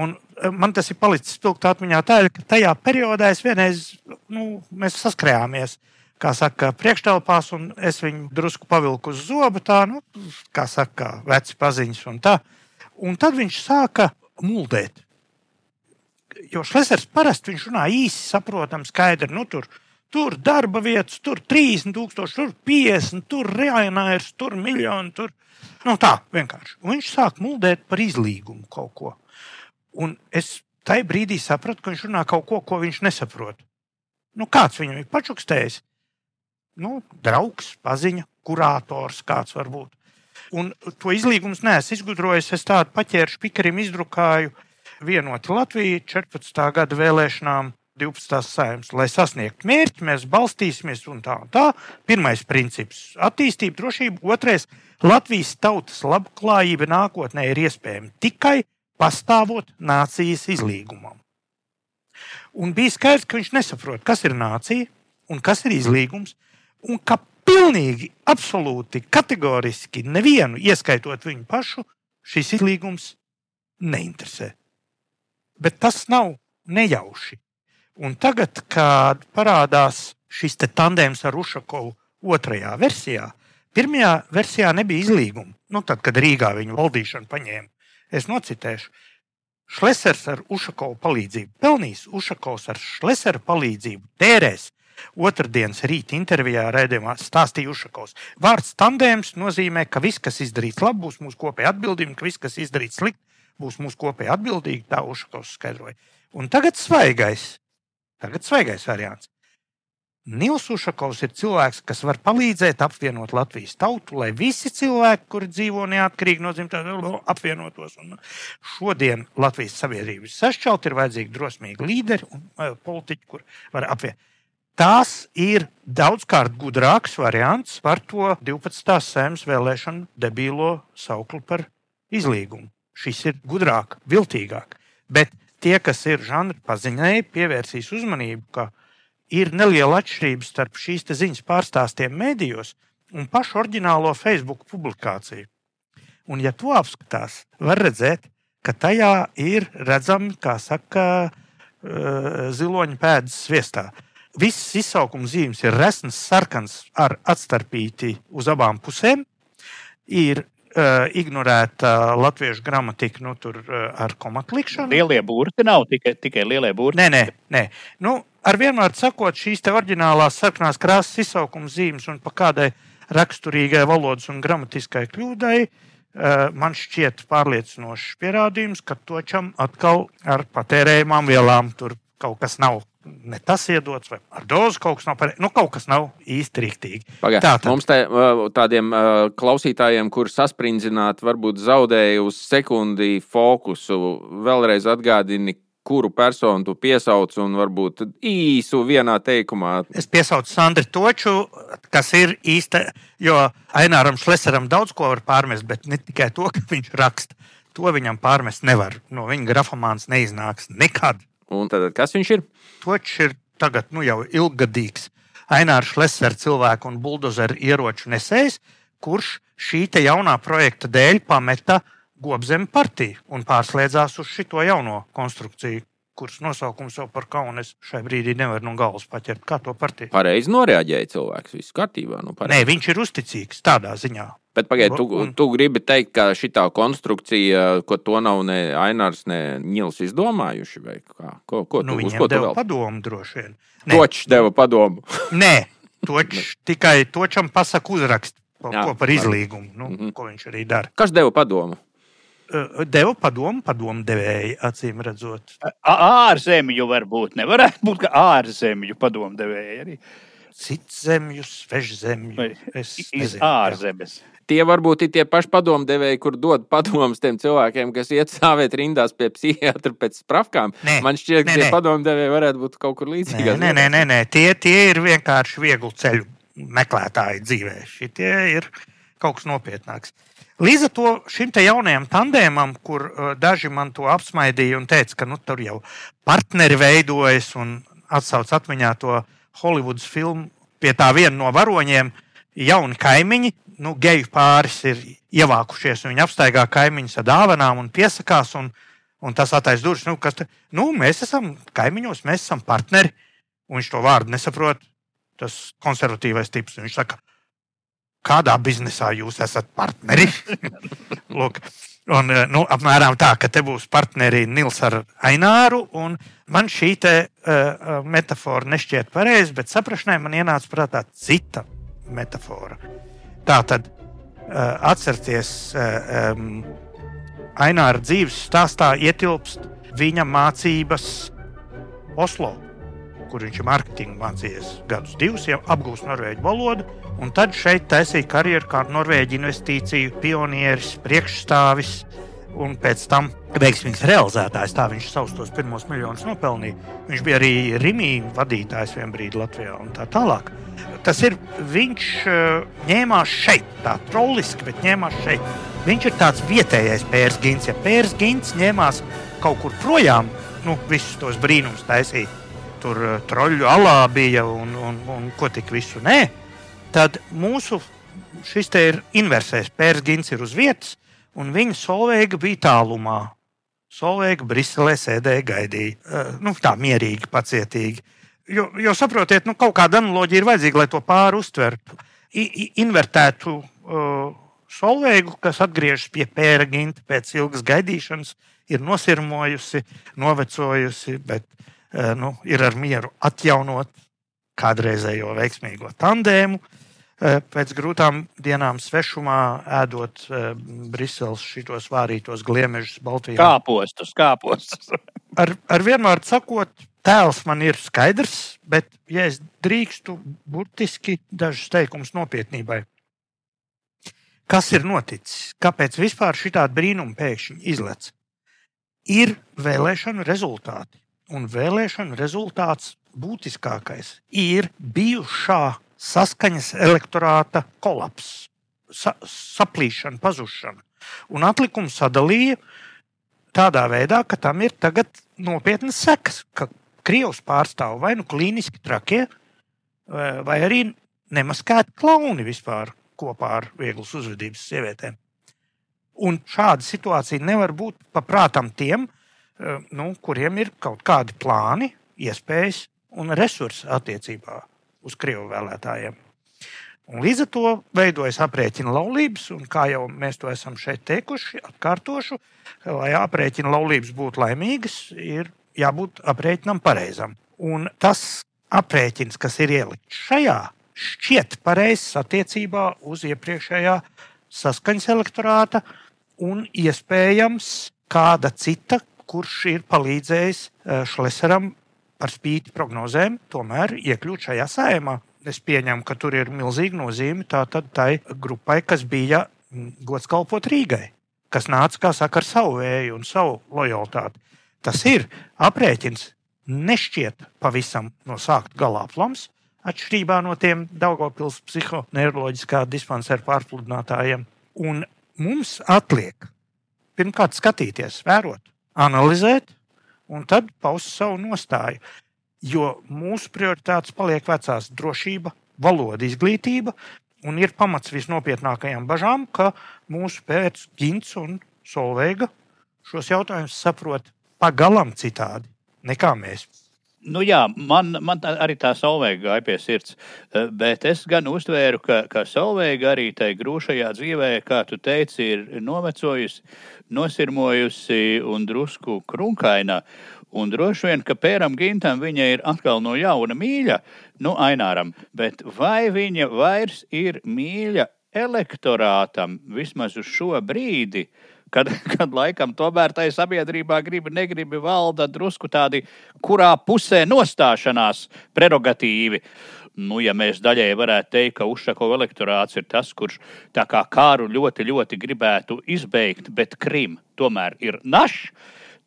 Un eh, man tas ir palicis spilgt atmiņā tā, ka tajā periodā es vienreiz, nu, saskrējāmies, kā saka, priekštelpās, un es viņu drusku pavilku uz zobu, tā, nu, kā saka, veci paziņas un tā. Un tad viņš sāka muldēt jo Šlesers parasti viņš runā īsi, saprotami, skaidri. Nu, tur, tur darba vietas, tur 30 tūkstoši, tur 50, tur reālais, tur miljoni. Tur. Nu, tā vienkārši. Un viņš sāk muldēt par izlīgumu kaut ko. Un es tajā brīdī sapratu, ka viņš runā kaut ko, ko viņš nesaprot. Nu, kāds viņam ir pačukstējis? Nu, draugs, paziņa, kurators, kāds var būt. Un to izlīgumu neesmu izgudrojis. Es tādu paķēru spikarim, izdrukāju vienoti Latviju 14. gada vēlēšanām. 12. saimnes, lai sasniegtu mērķi, mēs balstīsimies un tā tā. Pirmais princips - attīstība, drošība. Otrais - Latvijas tautas labklājība nākotnē ir iespējama tikai pastāvot nācijas izlīgumam. Un bija skaidrs, ka viņš nesaprot, kas ir nācija un kas ir izlīgums, un ka pilnīgi, absolūti, kategoriski nevienu, ieskaitot viņu pašu, šis izlīgums neinteresē bet tas nav nejauši. Un tagad, kad parādās šis tandēms ar Ušakovu otrajā versijā, pirmajā versijā nebija izlīguma. Nu, tad, kad Rīgā viņu valdīšanu paņēma, es nocitēšu. Šlesers ar Ušakovu palīdzību pelnīs, Ušakovs ar Šlesera palīdzību tērēs. Otradienas rīta intervijā raidījumā stāstīja Ušakovs. Vārds tandēms nozīmē, ka viss, kas izdarīts labi, būs mūsu kopēja atbildība, ka viss, kas izdarīts slikti, būs mūsu kopēja atbildība. Tā Ušakovs skaidroja. Un tagad svaigais, tagad svaigais variants. Nils Ušakovs ir cilvēks, kas var palīdzēt apvienot Latvijas tautu, lai visi cilvēki, kuri dzīvo neatkarīgi no dzimtas, apvienotos. Un šodien Latvijas sabiedrība ir sašķelta, ir vajadzīgi drosmīgi līderi un uh, politiķi, kur var apvienot. Tas ir daudzkārt gudrāks variants par to 12. sēmas vēlēšanu debīlo sauklu par izlīgumu. Šis ir gudrāk, viltīgāk. Bet tie, kas ir žanra paziņēji, pievērsīs uzmanību, ka ir neliela atšķirība starp šīs ziņas pārstāstiem mēdījos un pašu oriģinālo Facebook publikāciju. Un, ja to apskatās, var redzēt, ka tajā ir redzami, kā saka, eh, ziloņa pēdas sviestā. Visas izsaukuma zīmes ir resnas, sarkans, ar atstarpīti uz abām pusēm. Ir uh, ignorēta latviešu gramatika nu, tur, uh, ar komatlikšanu. Lielie burti nav tikai, tikai lielie burti. Nē, nē, nē. Nu, ar vienmēr sakot, šīs oriģinālās sarkanās krāsas izsaukuma zīmes un pa kādai raksturīgai valodas un gramatiskai kļūdai, uh, man šķiet pārliecinošs pierādījums, ka točam atkal ar patērējumām vielām tur kaut kas nav ne tas iedots, vai ar dozu kaut kas nav pareizi. Nu, kaut kas nav īsti rīktīgi. Pagad, tā tad mums te, tādiem klausītājiem, kur saspringzināt, varbūt zaudēja uz sekundi fokusu, vēlreiz atgādini. Kuru personu tu piesauc un varbūt īsu vienā teikumā? Es piesaucu Sandru Toču, kas ir īsta, jo Aināram Šlesaram daudz ko var pārmest, bet ne tikai to, ka viņš raksta. To viņam pārmest nevar. No viņa grafomāns neiznāks nekad. Un tad, kas viņš ir? Točs ir tagad nu, jau ilgadīgs Ainārs Lesers cilvēku un buldozeru ieroču nesējs, kurš šī jaunā projekta dēļ pameta Gobzemi partiju un pārslēdzās uz šo jauno konstrukciju, kuras nosaukums jau par kaunu es šai brīdī nevaru no galvas paķert. Kā to partiju? Pareizi noreaģēja cilvēks. Viss kārtībā. Nu, pareizi. Nē, viņš ir uzticīgs tādā ziņā. Bet pagaidi, tu, un... tu gribi teikt, ka šī konstrukcija, ko to nav ne Ainārs, ne Nils izdomājuši, vai kā? Ko, ko nu, tu, uz ko tu vēl? Padomu droši vien. Točs deva padomu. Nē, toč, tikai točam pasaka uzrakst, ko, Jā, ko par izlīgumu, nu, mm -hmm. ko viņš arī dara. Kas deva padomu? Deva padomu, padomu devēja, acīm redzot. Ārzemju varbūt nevarētu būt, ka ārzemju padomu devēja arī. Cits zemju, svešu zemju. Es nezinu. Ārzemes. Jā tie varbūt ir tie paši padomdevēji, kur dod padomus tiem cilvēkiem, kas iet stāvēt rindās pie psihiatra pēc sprafkām. Nē, Man šķiet, ka nē, tie padomdevēji varētu būt kaut kur līdzīgi. Nē, nē, nē, nē. Tie, tie ir vienkārši viegli ceļu meklētāji dzīvē. Šitie ir kaut kas nopietnāks. Līdz ar to šim jaunajam tandēmam, kur uh, daži man to apsmaidīja un teica, ka nu, tur jau partneri veidojas un atsauc atmiņā to Holivudas filmu pie tā viena no varoņiem, jauni kaimiņi, nu, geju pāris ir ievākušies, un viņi apstaigā kaimiņus ar dāvanām un piesakās. Un, un tas attaisno durvis. Nu, te, nu, mēs esam kaimiņos, mēs esam partneri. Un viņš to vārdu nesaprot. Tas konservatīvais tips. Viņš saka, kādā biznesā jūs esat partneri? Lūk, un, nu, apmēram tā, ka te būs partneri Nils ar Aināru. Man šī te, uh, metafora nešķiet pareiza, bet saprašanai man ienāca prātā cita metafora. Tā tad uh, atcerieties, uh, um, Aināra dzīves stāstā ietilpst viņa mācības Oslo, kur viņš ir mārketinga mācījies gadus divus, jau apgūst norvēģu valodu, un tad šeit taisīja karjeru kā norvēģu investīciju pionieris, priekšstāvis un pēc tam veiksmīgs realizētājs. Tā viņš savus tos pirmos miljonus nopelnīja. Viņš bija arī Rimija vadītājs vienā brīdī Latvijā un tā tālāk. Tas ir viņš uh, ņēmās šeit, tā trolliski, bet ņēmās šeit. Viņš ir tāds vietējais pērs gins. Ja pērs gins ņēmās kaut kur projām, nu, visus tos brīnumus taisīt, tur uh, troļļu alā bija un, un, un ko tik visu nē, tad mūsu šis te ir inversējis. Pērs gins ir uz vietas, un viņa solveiga bija tālumā. Solveiga Briselē sēdēja, gaidīja, uh, nu, tā mierīgi, pacietīgi. Jo, jo saprotiet, nu, kaut kāda analoģija ir vajadzīga, lai to pāri uztvertu. I, invertētu uh, solveigu, kas atgriežas pie pēra ginta pēc ilgas gaidīšanas, ir nosirmojusi, novecojusi, bet uh, nu, ir ar mieru atjaunot kādreizējo veiksmīgo tandēmu. Uh, pēc grūtām dienām svešumā, ēdot uh, Briseles šitos vārītos gliemežus Baltijā. Kāpostus, kāpostus. ar, ar vienmēr sakot, tēls man ir skaidrs, bet, ja es drīkstu, burtiski dažus teikumus nopietnībai. Kas ir noticis? Kāpēc vispār šāda brīnuma pēkšņi izlec? Ir vēlēšanu rezultāti, un vēlēšanu rezultāts būtiskākais ir bijušā saskaņas elektorāta kolaps, sa saplīšana, pazušana. Un atlikumu sadalīja tādā veidā, ka tam ir tagad nopietnas sekas, ka Krievijas pārstāv vai nu klīniski trakie, vai arī nemaskēti klauni vispār kopā ar vieglas uzvedības sievietēm. Un šāda situācija nevar būt paprātam tiem, nu, kuriem ir kaut kādi plāni, iespējas un resursi attiecībā uz Krievu vēlētājiem. Un līdz ar to veidojas aprēķina laulības, un kā jau mēs to esam šeit teikuši, atkārtošu, lai aprēķina laulības būtu laimīgas, ir jābūt aprēķinam pareizam. Un tas aprēķins, kas ir ielikts šajā, šķiet pareizs attiecībā uz iepriekšējā saskaņas elektorāta un iespējams kāda cita, kurš ir palīdzējis eh, Šlesaram par spīti prognozēm, tomēr iekļūt šajā sējumā. Es pieņemu, ka tur ir milzīga nozīme tai grupai, kas bija mm, gods kalpot Rīgai, kas nāca, kā saka, ar savu vēju un savu lojalitāti. Tas ir aprēķins, nešķiet pavisam no sākta galā plams, atšķirībā no tiem Daugopils psihoneiroloģiskā dispanseru pārpludinātājiem. Un mums atliek pirmkārt skatīties, vērot, analizēt, un tad paust savu nostāju. Jo mūsu prioritātes paliek vecās - drošība, valoda, izglītība, un ir pamats visnopietnākajām bažām, ka mūsu pēc Gints un Solveiga šos jautājumus saprot pagalam citādi nekā mēs. Nu jā, man, man tā, arī tā Solveiga gāja pie sirds, eh, bet es gan uztvēru, ka, ka Solveiga arī tajā grūšajā dzīvē, kā tu teici, ir novecojusi, nosirmojusi un drusku krunkaina. Un droši vien, ka pēram gintam viņa ir atkal no jauna mīļa, nu, aināram, bet vai viņa vairs ir mīļa elektorātam vismaz uz šo brīdi? Uh, kad, kad laikam tomēr tai sabiedrībā gribi, negribi valda drusku tādi, kurā pusē nostāšanās prerogatīvi. Nu, ja mēs daļēji varētu teikt, ka Ušakova elektorāts ir tas, kurš tā kā kāru ļoti, ļoti gribētu izbeigt, bet Krim tomēr ir našs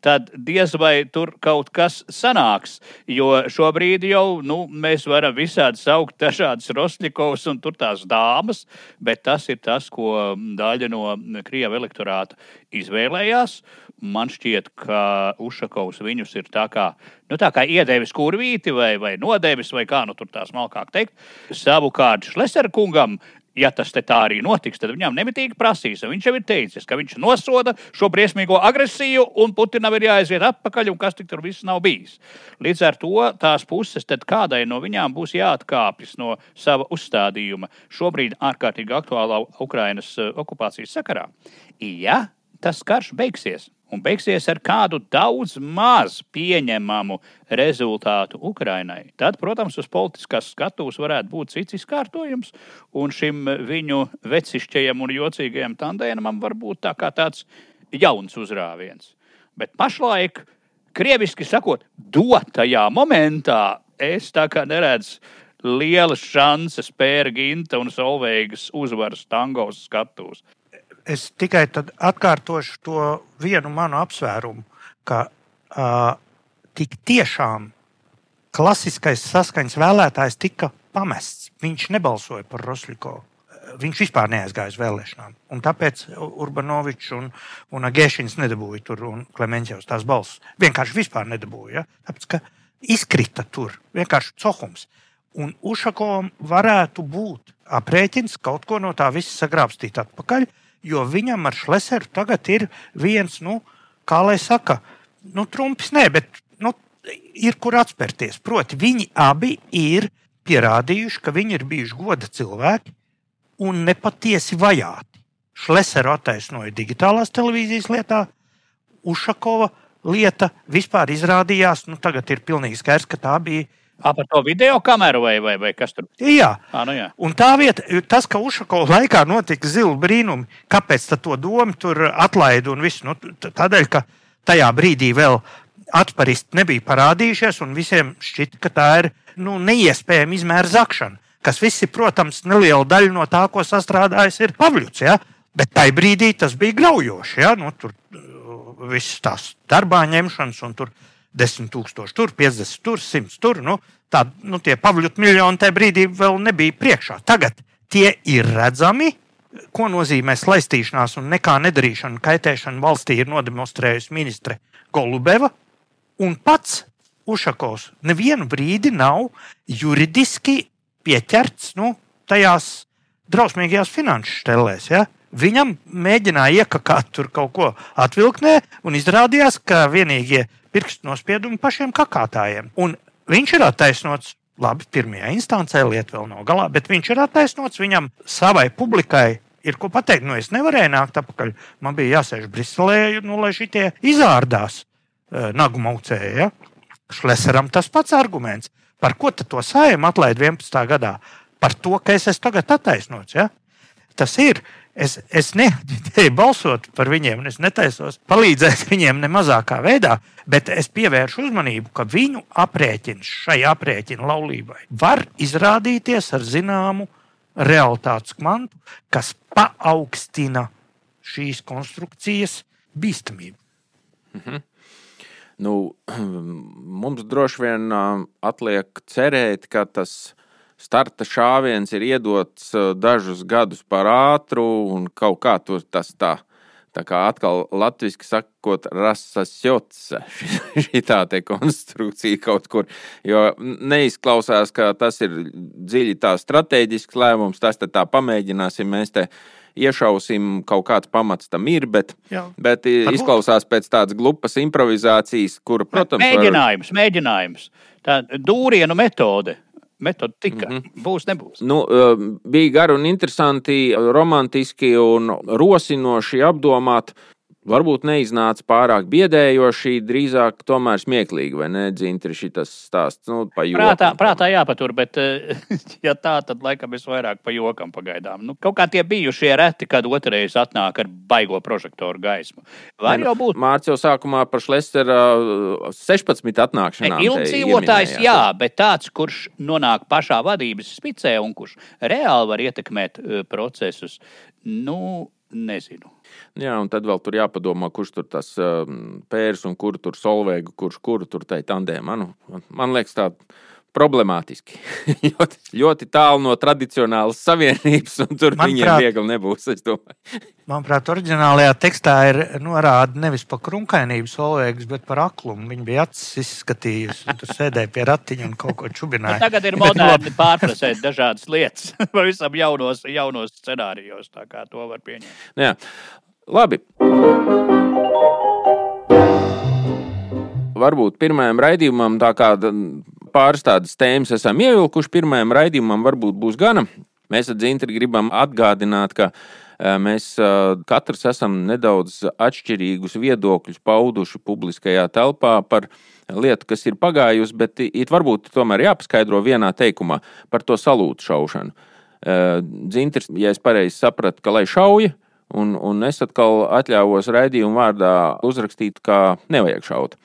tad diez vai tur kaut kas sanāks. Jo šobrīd jau nu, mēs varam visādi saukt dažādas Rosņikovas un tur tās dāmas, bet tas ir tas, ko daļa no Krievijas elektorāta izvēlējās. Man šķiet, ka Ušakovs viņus ir tā kā, nu, tā kā iedevis kurvīti vai, vai nodevis, vai kā nu tur tā smalkāk teikt. Savukārt Šleserkungam ja tas tā arī notiks, tad viņam nemitīgi prasīs. Viņš jau ir teicis, ka viņš nosoda šo briesmīgo agresiju, un Putinam ir jāaiziet atpakaļ, un kas tik tur viss nav bijis. Līdz ar to tās puses, kādai no viņām būs jāatkāpjas no sava uzstādījuma šobrīd ārkārtīgi aktuālā Ukrainas eh, okupācijas sakarā. Ja tas karš beigsies, un beigsies ar kādu daudz maz pieņemamu rezultātu Ukrainai, tad, protams, uz politiskās skatuves varētu būt cits izkārtojums, un šim viņu vecišķajam un jocīgajam tandēnam var būt tā kā tāds jauns uzrāviens. Bet pašlaik, krieviski sakot, dotajā momentā es tā kā neredzu lielas šansas pēra ginta un solveigas uzvaras tangos skatos es tikai atkārtošu to vienu manu apsvērumu, ka uh, tik tiešām klasiskais saskaņas vēlētājs tika pamests. Viņš nebalsoja par Rosļikovu. Viņš vispār neaizgāja uz vēlēšanām. Un tāpēc Urbanovičs un, un Agēšins nedabūja tur un Klemenčevs tās balsis. Vienkārši vispār nedabūja. Ja? Tāpēc, ka izkrita tur vienkārši cohums. Un Ušakovam varētu būt aprēķins kaut ko no tā visa sagrābstīt atpakaļ. Uh, jo viņam ar Šleseru tagad ir viens, nu, kā lai saka, nu, trumpis nē, bet nu, ir kur atspērties. Proti, viņi abi ir pierādījuši, ka viņi ir bijuši goda cilvēki un nepatiesi vajāti. Šleseru attaisnoja digitālās televīzijas lietā, Ušakova lieta vispār izrādījās, nu, tagad ir pilnīgi skaidrs, ka tā bija Par to video kameru vai, vai, vai kas tur? Jā, à, nu jā. un tā vieta, tas, ka Ušakovs laikā notika zila brīnumi, kāpēc to domu tur atlaida un viss. Nu, tādēļ, ka tajā brīdī vēl atparisti nebija parādījušies, un visiem šķita, ka tā ir nu, neiespējama izmēra zakšana. Kas viss ir, protams, neliela daļa no tā, ko sastrādājis ir Pavļuts. Ja? Bet tajā brīdī tas bija graujoši. Ja? Nu, tur uh, viss tās darbā ņemšanas, un tur 10 tūkstoši, tur 50, tur 100. Tur, nu, tā, nu, tie Pavļutu miljoni tajā brīdī vēl nebija priekšā. Tagad tie ir redzami. Ko nozīmē slaistīšanās un nekā nedarīšana, kaitēšana valstī ir nodemonstrējusi ministre Golubeva un pats Ušakovs nevienu brīdi nav juridiski pieķerts nu, tajās drausmīgajās finanšu stelēs. Ja? Viņam mēģināja iekakāt tur kaut ko atvilknē, un izrādījās, ka vienīgie pirkstu nospiedumi pašiem kakātājiem. Un viņš ir attaisnots. Labi, pirmajā instancē lieta vēl nav galā, bet viņš ir attaisnots. Viņam savai publikai ir ko pateikt. Nu, es nevarēju nākt atpakaļ. Man bija jāsēž Briselē, nu, lai šitie izārdās uh, nagu maucēji. Ja? Šleseram tas pats arguments. Par ko to sājam atlaid 11. gadā? Par to, ka es esmu tagad attaisnots. Ja? Tas ir. Es, es neatbildēju balsot par viņiem, un es netaisos palīdzēt viņiem ne mazākā veidā, bet es pievēršu uzmanību, ka viņu aprēķins šai aprēķina laulībai var izrādīties ar zināmu realitātes kvantu, kas paaugstina šīs konstrukcijas bīstamību. Mhm. Nu, mums droši vien atliek cerēt, ka tas starta šāviens ir iedots dažus gadus par ātru un kaut kā tur tas tā. Tā kā atkal latviešu sakot, rasasjots, šī tā te konstrukcija kaut kur. Jo neizklausās, ka tas ir dziļi tā strateģisks lēmums, tas tā pamēģināsim mēs te iešausim, kaut kāds pamats tam ir, bet, Jā. bet izklausās pēc tādas glupas improvizācijas, kura, protams, mēģinājums, var... mēģinājums. Tā dūrienu metode. Metodika mm -hmm. būs, nebūs. Nu, bija gari un interesanti, romantiski un rosinoši apdomāt, Varbūt neiznāca pārāk biedējoši, drīzāk tomēr smieklīgi, vai ne? Dzintri šitas stāsts. Nu, prātā, prātā jāpatur, bet, eh, ja tā, tad laikam es vairāk pa jokam pagaidām. Nu, kaut kā tie bijušie reti, kad otrreiz atnāk ar baigo prožektoru gaismu. Vai jau būtu? Mārcis jau sākumā par Šlestera 16 atnākšanām. Ilgdzīvotājs, jā, bet tāds, kurš nonāk pašā vadības spicē un kurš reāli var ietekmēt uh, procesus, nu, nezinu. Jā, un tad vēl tur jāpadomā, kurš tur tas um, pērs un kur tur solvēgu, kurš kuru tur tai tandēmā. Nu, man liekas, tā problemātiski. ļoti, ļoti tālu no tradicionālas savienības, un tur manuprāt, viņiem viegli nebūs. manuprāt, oriģinālajā tekstā ir norāda nevis par krunkainību solvēgus, bet par aklumu. Viņi bija acis izskatījusi, tur sēdēja pie ratiņa un kaut ko čubināja. Nu, tagad ir moderni pārprasēt dažādas lietas, pavisam jaunos, jaunos scenārijos, tā kā to var pieņemt. Jā. Labi. Varbūt pirmajam raidījumam tā kā pāris tādas tēmas esam ievilkuši. Pirmajam raidījumam varbūt būs gana. Mēs ar Dzintri gribam atgādināt, ka e, mēs e, katrs esam nedaudz atšķirīgus viedokļus pauduši publiskajā telpā par lietu, kas ir pagājusi, bet it varbūt tomēr jāpaskaidro vienā teikumā par to salūtu šaušanu. E, Dzintris, ja es pareizi sapratu, ka lai šauja, Un, un es atkal atļāvos raidījumu vārdā uzrakstīt, ka nevajag šaut.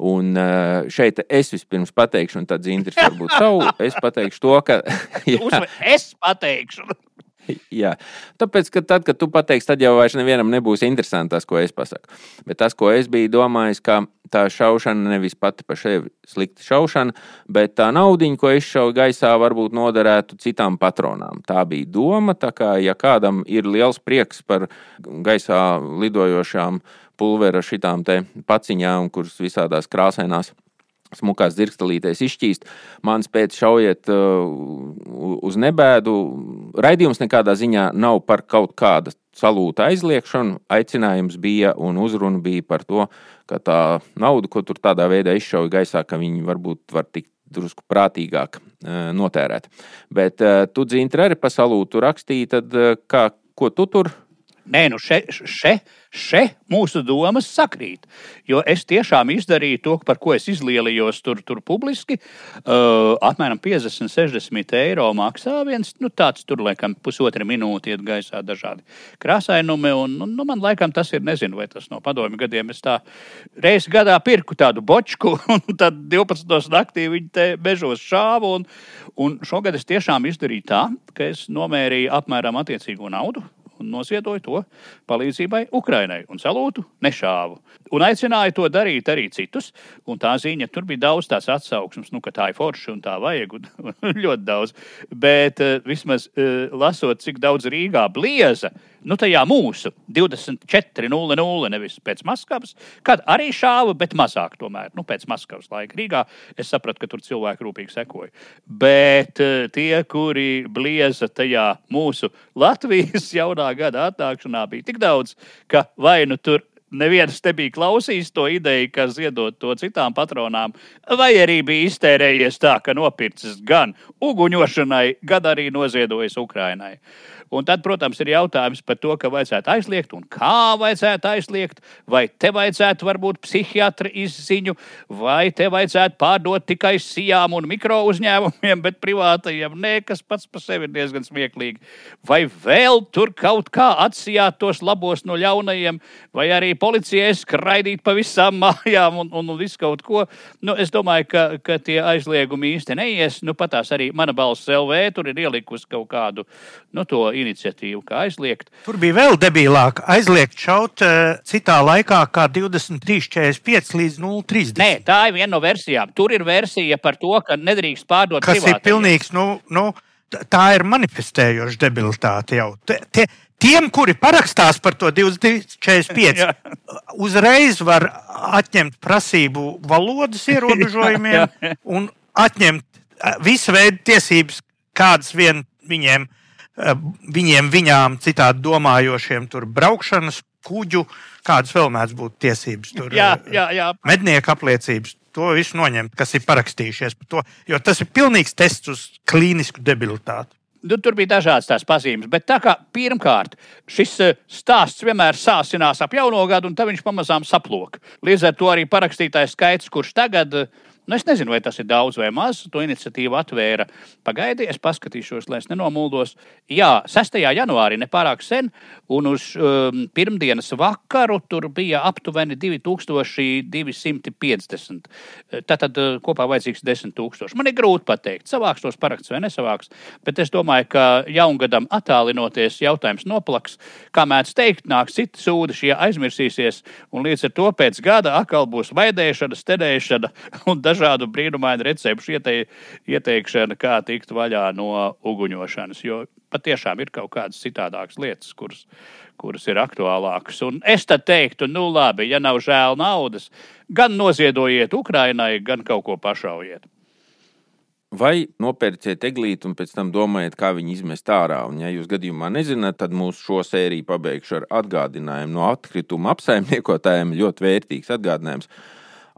Un eh, šeit es vispirms pateikšu, un tad Zintrs varbūt savu. Es pateikšu to, ka. Jā, es pateikšu. Jā, tāpēc, ka tad, kad tu pateiksi, tad jau vairs nevienam nebūs interesanti tas, ko es pasaku. Bet tas, ko es biju domājis, ka tā šaušana nevis pati par sevi slikta šaušana, bet tā naudiņa, ko izšauju gaisā, varbūt noderētu citām patronām. Tā bija doma. Tā kā, ja kādam ir liels prieks par gaisā lidojošām pulvera šitām paciņām, kuras visādās krāsainās smukās dzirkstelītēs izšķīst. Mans pēc šaujiet uh, uz nebēdu. Raidījums nekādā ziņā nav par kaut kādu salūta aizliekšanu. Aicinājums bija un uzruna bija par to, ka tā nauda, ko tur tādā veidā izšauja gaisā, ka viņi varbūt var tikt drusku prātīgāk uh, notērēt. Bet uh, tu dzīvi arī pa salūtu rakstīji, tad kā, ko tu tur Nē, nu še, še, še mūsu domas sakrīt. Jo es tiešām izdarīju to, par ko es izlielījos tur, tur publiski. Uh, apmēram 50, 60 eiro maksā viens nu, tāds, tur laikam pusotra minūte iet gaisā dažādi krāsainumi. Un, un, nu, man laikam tas ir, nezinu, vai tas no padomju gadiem. Es tā reizi gadā pirku tādu bočku, un tad 12. naktī viņi te bežos šāvu. Un, un šogad es tiešām izdarīju tā, ka es nomērīju apmēram attiecīgo naudu un nosiedoju to palīdzībai Ukrainai un salūtu nešāvu. Un aicināju to darīt arī citus. Un tā ziņa, tur bija daudz tās atsauksmes, nu, ka tā ir forša un tā vajag, un ļoti daudz. Bet uh, vismaz uh, lasot, cik daudz Rīgā blieza, nu, tajā mūsu 24.00, nevis pēc Maskavas, kad arī šāva, bet mazāk tomēr, nu, pēc Maskavas laika Rīgā. Es sapratu, ka tur cilvēki rūpīgi sekoja. Bet uh, tie, kuri blieza tajā mūsu Latvijas jaunā gada atnākšanā, bija tik daudz, ka vai nu tur neviens nebija klausījis to ideju, ka ziedot to citām patronām, vai arī bija iztērējies tā, ka nopircis gan uguņošanai, gan arī noziedojis Ukrainai. Un tad, protams, ir jautājums par to, ka vajadzētu aizliegt un kā vajadzētu aizliegt. Vai te vajadzētu varbūt psihiatra izziņu, vai te vajadzētu pārdot tikai sijām un mikro uzņēmumiem, bet privātajiem nē, kas pats par sevi ir diezgan smieklīgi. Vai vēl tur kaut kā atsijāt tos labos no ļaunajiem, vai arī policijai skraidīt pa visām mājām un, un, un visu kaut ko. Nu, es domāju, ka, ka tie aizliegumi īsti neies. Nu, patās arī mana balss LV tur ir ielikusi kaut kādu nu, to iniciatīvu, kā aizliegt. Tur bija vēl debilāk. Aizliegt šaut uh, citā laikā, kā 23,45 līdz 0,30. Nē, tā ir viena no versijām. Tur ir versija par to, ka nedrīkst pārdot Kas privātajiem. ir pilnīgs, nu, nu, tā ir manifestējoša debilitāte jau. Te, te, Tiem, kuri parakstās par to 22,45, uzreiz var atņemt prasību valodas ierobežojumiem un atņemt visu veidu tiesības, kādas vien viņiem ir Eh, viņiem, viņām citādi domājošiem, tur braukšanas, kuģu, kādas vēl mēdz būt tiesības, tur jā, jā, jā. mednieku apliecības. To visu noņemt, kas ir parakstījušies par to, jo tas ir pilnīgs tests uz klīnisku debilitāti. Nu, tur bija dažādas tās pazīmes, bet tā kā pirmkārt šis eh, stāsts vienmēr sāsinās ap jauno gadu, un tad viņš pamazām saplok. Līdz ar to arī parakstītājs skaits, kurš tagad ir Nu, es nezinu, vai tas ir daudz vai maz. To iniciatīvu atvēra. Pagaidiet, es paskatīšos, lai es nenomuldos. Jā, 6. janvārī nepārāk sen, un uz um, pirmdienas vakaru tur bija aptuveni 2250. Tātad uh, kopā vajadzīgs 10 000. Man ir grūti pateikt, savāks tos paraksts vai nesavāks, bet es domāju, ka jaungadam attālinoties jautājums noplaks. Kā mēdz teikt, nāks citi sūdi, šie aizmirsīsies, un līdz ar to pēc gada atkal būs vaidēšana, stedēšana un dažādi dažādu brīnumainu recepšu iete, ieteikšana, kā tikt vaļā no uguņošanas. Jo patiešām ir kaut kādas citādākas lietas, kuras, kuras ir aktuālākas. Un es tad teiktu, nu labi, ja nav žēl naudas, gan noziedojiet Ukrainai, gan kaut ko pašaujiet. Vai nopērciet eglīti un pēc tam domājiet, kā viņu izmest ārā? Un, ja jūs gadījumā nezināt, tad mūsu šo sēriju pabeigšu ar atgādinājumu no atkrituma apsaimniekotājiem. Ļoti vērtīgs atgādinājums.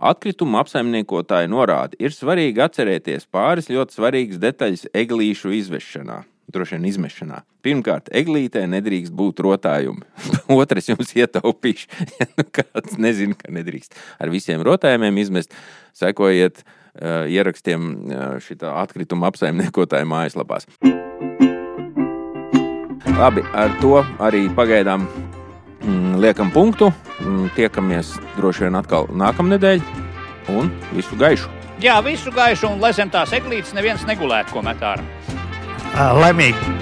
Atkritumu apsaimniekotāji norāda, ir svarīgi atcerēties pāris ļoti svarīgas detaļas eglīšu izvešanā. Droši vien izmešanā. Pirmkārt, eglītē nedrīkst būt rotājumi. Otrais jums ietaupīšu, ja nu kāds nezina, ka nedrīkst ar visiem rotājumiem izmest. Sekojiet uh, ierakstiem uh, šitā atkrituma apsaimniekotāja mājaslapās. Labi, ar to arī pagaidām liekam punktu. Mm, tiekamies droši vien atkal nākamnedēļ. Un visu gaišu! Jā, visu gaišu, un lai zem tās eglītes neviens negulētu, ko met ārā. Laimīgi!